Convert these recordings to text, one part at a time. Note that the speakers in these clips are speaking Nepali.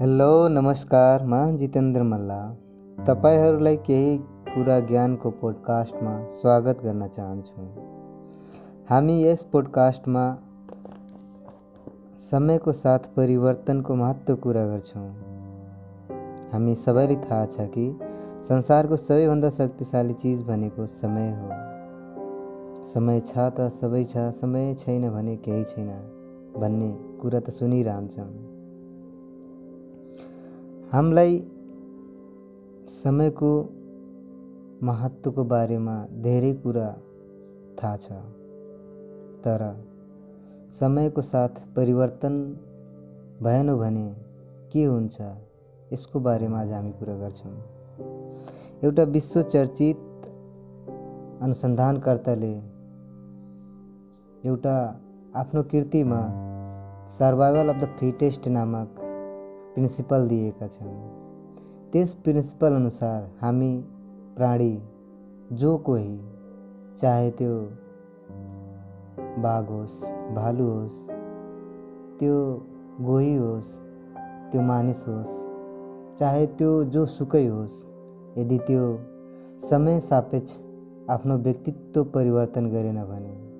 हेलो नमस्कार म जितेन्द्र मल्ल तपाईँहरूलाई केही कुरा ज्ञानको पोडकास्टमा स्वागत गर्न चाहन्छु हामी यस पोडकास्टमा समयको साथ परिवर्तनको महत्त्व कुरा गर्छौँ हामी सबैलाई थाहा छ कि संसारको सबैभन्दा शक्तिशाली चिज भनेको समय हो समय छ त सबै छ समय छैन भने केही छैन भन्ने कुरा त सुनिरहन्छौँ। हामीलाई समयको महत्त्वको बारेमा धेरै कुरा थाहा छ तर समयको साथ परिवर्तन भएन भने के हुन्छ यसको बारेमा आज हामी कुरा गर्छौँ। एउटा विश्व चर्चित अनुसन्धानकर्ताले एउटा आफ्नो कृतिमा सर्भाइभल अफ द फिटेस्ट नामक प्रिन्सिपल दिएका छन्। त्यस प्रिन्सिपल अनुसार हामी प्राणी जो कोही चाहे त्यो बाघ होस् भालु होस् त्यो गोही होस् त्यो मानिस होस् चाहे त्यो जो सुकै होस् यदि त्यो समय सापेक्ष आफ्नो व्यक्तित्व परिवर्तन गरेन भने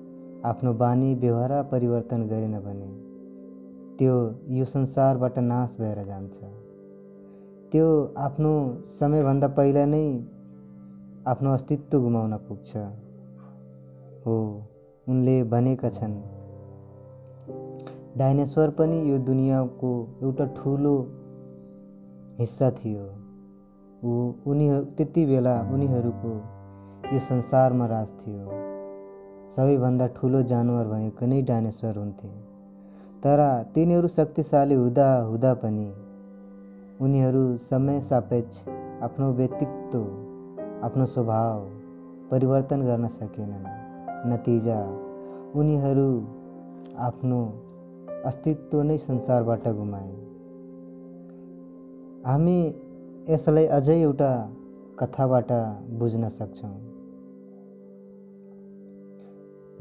आफ्नो बानी व्यवहार परिवर्तन गरेन भने त्यो यो संसारबाट नाश भएर जान्छ। त्यो आफ्नो समयभन्दा पहिला नै आफ्नो अस्तित्व गुमाउन पुग्छ। हो उनले भनेका छन्। डाइनेसोर पनि यो दुनियाँको एउटा ठुलो हिस्सा थियो। ऊ उनीहरू त्यति बेला उनीहरूको यो संसारमा राज थियो। सबैभन्दा ठुलो जानवर भनेको नै डाइनेसोर हुन्थे। तर तिनीहरू शक्तिशाली हुँदा हुँदा पनि उनीहरू समय सापेक्ष आफ्नो व्यक्तित्व आफ्नो स्वभाव परिवर्तन गर्न सकेनन्। नतिजा उनीहरू आफ्नो अस्तित्व नै संसारबाट गुमाए। हामी यसलाई अझै एउटा कथाबाट बुझ्न सक्छौँ।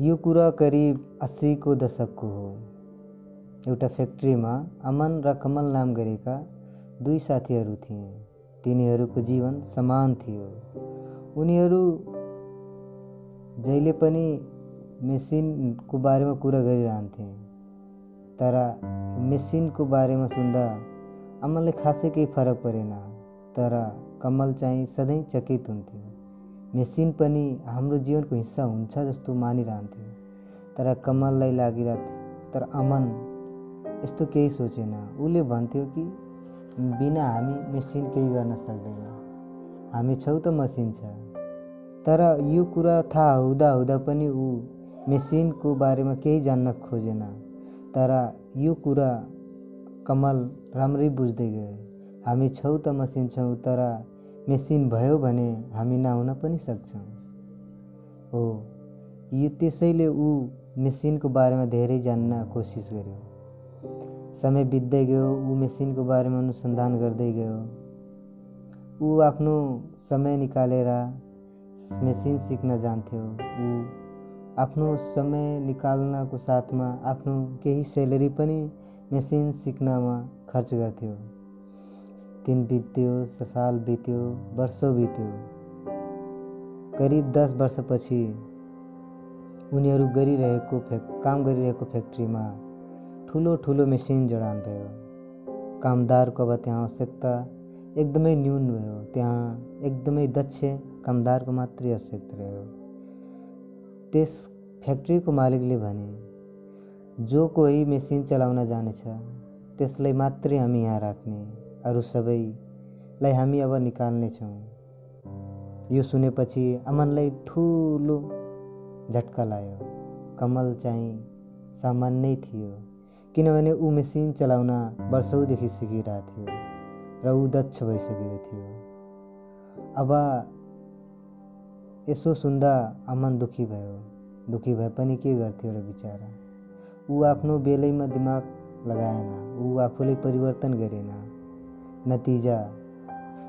यो कुरा करिब अस्सीको दशकको हो। एउटा फ्याक्ट्रीमा अमन र कमल नाम गरेका दुई साथीहरू थिए। तिनीहरूको जीवन समान थियो। उनीहरू जहिले पनि मेसिनको बारेमा कुरा गरिरहन्थे तर मेसिनको बारेमा सुन्दा अमललाई खासै केही फरक परेन। तर कमल चाहिँ सधैँ चकित हुन्थ्यो। मेसिन पनि हाम्रो जीवनको हिस्सा हुन्छ जस्तो मानिरहन्थ्यो तर कमललाई लागिरहेको तर अमन यस्तो केही सोचेन। उसले भन्थ्यो कि बिना हामी मेसिन केही गर्न सक्दैन। हामी छौ त मसिन छ। तर यो कुरा थाहा हुँदा हुँदा पनि ऊ मेसिनको बारेमा केही जान्न खोजेन। तर यो कुरा कमल राम्रै बुझ्दै गयो हामी छौ त मसिन छौँ तर मेसिन भयो भने हामी नहुन पनि सक्छौँ। हो यो त्यसैले ऊ मेसिनको बारेमा धेरै जान्न कोसिस गर्यो। समय बित्दै गयो ऊ मेसिनको बारेमा अनुसन्धान गर्दै गयो। ऊ आफ्नो समय निकालेर मेसिन सिक्न जान्थ्यो। ऊ आफ्नो समय निकाल्नको साथमा आफ्नो केही सेलेरी पनि मेसिन सिक्नमा खर्च गर्थ्यो। दिन बित्यो साल बित्यो वर्षौँ बित्यो। करिब दस वर्षपछि उनीहरू गरिरहेको फ्याक् काम गरिरहेको फ्याक्ट्रीमा ठुलो ठुलो मेसिन जडान भयो। कामदारको अब त्यहाँ आवश्यकता एकदमै न्यून भयो। त्यहाँ एकदमै दक्ष कामदारको मात्रै आवश्यकता रह्यो। त्यस फ्याक्ट्रीको मालिकले भने जो कोही मेसिन चलाउन जानेछ त्यसलाई मात्रै हामी यहाँ राख्ने। अरू सबैलाई हामी अब निकाल्नेछौँ। यो सुनेपछि अमनलाई ठुलो झट्का लाग्यो। कमल चाहिँ सामान्य थियो किनभने ऊ मेसिन चलाउन वर्षौँदेखि सिकिरहेको थियो र ऊ दक्ष भइसकेको थियो। अब यसो सुन्दा अमन दुःखी भयो। दुःखी भए पनि के गर्थ्यो र बिचरा? ऊ आफ्नो बेलैमा दिमाग लगाएन। ऊ आफूले परिवर्तन गरेन। नतिजा।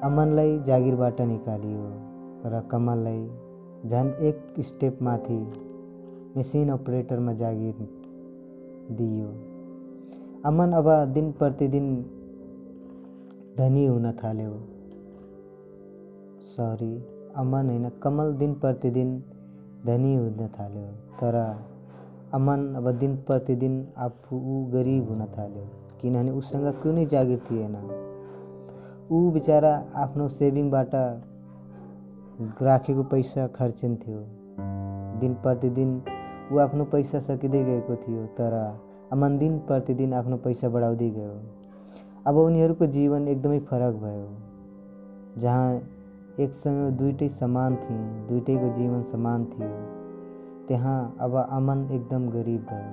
अमनलाई जागिरबाट निकालियो र कमललाई झन् एक स्टेप माथि मेसिन अपरेटरमा जागिर दियो। अमन अब दिन प्रतिदिन धनी हुन थाल्यो। सरी अमन होइन कमल दिन प्रतिदिन धनी हुन थाल्यो तर अमन अब दिन प्रतिदिन आफू गरिब हुन थाल्यो किनभने उसँग कुनै जागिर थिएन। ऊ बिचरा आफ्नो सेभिङबाट राखेको पैसा खर्चिन्थ्यो दिन प्रतिदिन ऊ आफ्नो पैसा सकिँदै गएको थियो तर अमन दिन प्रतिदिन आफ्नो पैसा बढाउँदै गयो। अब उनीहरूको जीवन एकदमै फरक भयो। जहाँ एक समय दुइटै समान थिए दुइटैको जीवन समान थियो त्यहाँ अब अमन एकदम गरिब भयो।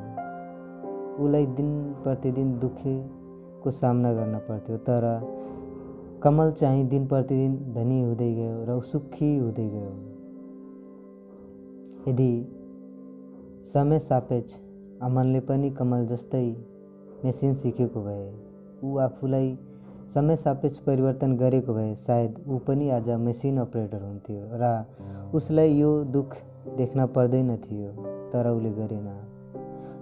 उसलाई दिन प्रतिदिन दुःखको सामना गर्न पर्थ्यो तर कमल चाहिँ दिन प्रतिदिन धनी हुँदै गयो र सुखी हुँदै गयो। यदि समय सापेक्ष अमनले पनि कमल जस्तै मेसिन सिकेको भए ऊ आफूलाई समय सापेक्ष परिवर्तन गरेको भए सायद ऊ पनि आज मेसिन अपरेटर हुन्थ्यो र उसलाई यो दुःख देख्न पर्दैन थियो तर उसले गरेन।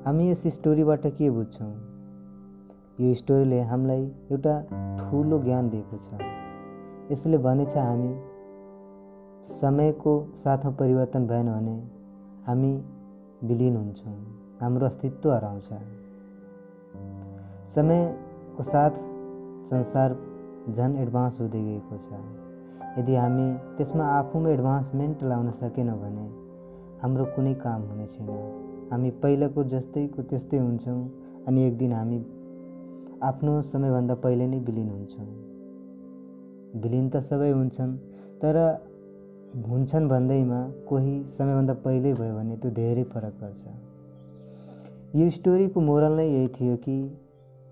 हामी यस स्टोरीबाट के बुझ्छौँ? यो स्टोरीले हामीलाई एउटा ठुलो ज्ञान दिएको छ। यसले भनेछ हामी समयको साथमा परिवर्तन भएन भने हामी विलिन हुन्छौँ हाम्रो अस्तित्व हराउँछ। समयको साथ संसार झन् एडभान्स हुँदै गएको छ। यदि हामी त्यसमा आफूमा एडभान्समेन्ट लाउन सकेनौँ भने हाम्रो कुनै काम हुने छैन। हामी पहिलाको जस्तैको त्यस्तै हुन्छौँ अनि एक दिन हामी आफ्नो समयभन्दा पहिले नै विलिन हुन्छौँ विलिन त सबै हुन्छन् तर हुन्छन् भन्दैमा कोही समयभन्दा पहिल्यै भयो भने त्यो धेरै फरक पर्छ। यो स्टोरीको मोरल नै यही थियो कि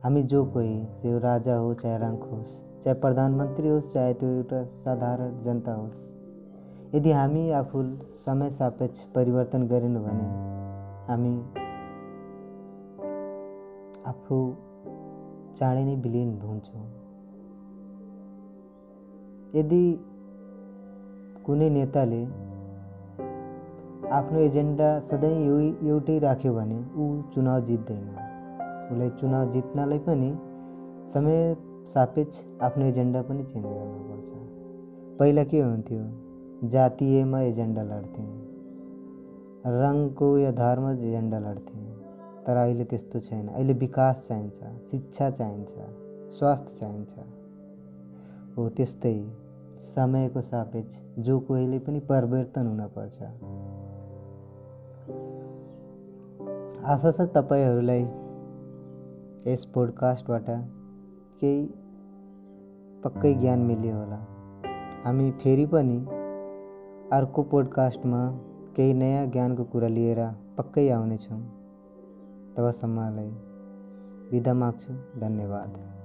हामी जो कोही त्यो राजा हो चाहे रङ्क होस् चाहे प्रधानमन्त्री होस् चाहे त्यो एउटा साधारण जनता होस् यदि हामी आफू समय सापेक्ष परिवर्तन गरेनौँ भने हामी आफू चाँडै नै विलिन हुन्छौँ यदि कुनै नेताले आफ्नो एजेन्डा सधैँ एउटै राख्यो भने ऊ चुनाव जित्दैन उसलाई चुनाव जित्नलाई पनि समय सापेक्ष आफ्नो एजेन्डा पनि चेन्ज गर्नुपर्छ पहिला के हुन्थ्यो जातीयमा एजेन्डा लड्थे रङको या धर्म एजेन्डा लड्थे तर अहिले त्यस्तो छैन। अहिले विकास चाहिन्छ शिक्षा चाहिन्छ स्वास्थ्य चाहिन्छ। हो त्यस्तै समयको सापेक्ष जो कोहीले पनि परिवर्तन हुनपर्छ आशा छ तपाईँहरूलाई यस पोडकास्टबाट केही पक्कै ज्ञान मिल्यो होला। हामी फेरि पनि अर्को पोडकास्टमा केही नयाँ ज्ञानको कुरा लिएर पक्कै आउनेछौँ। तबसम्मलाई बिदा माग्छु धन्यवाद।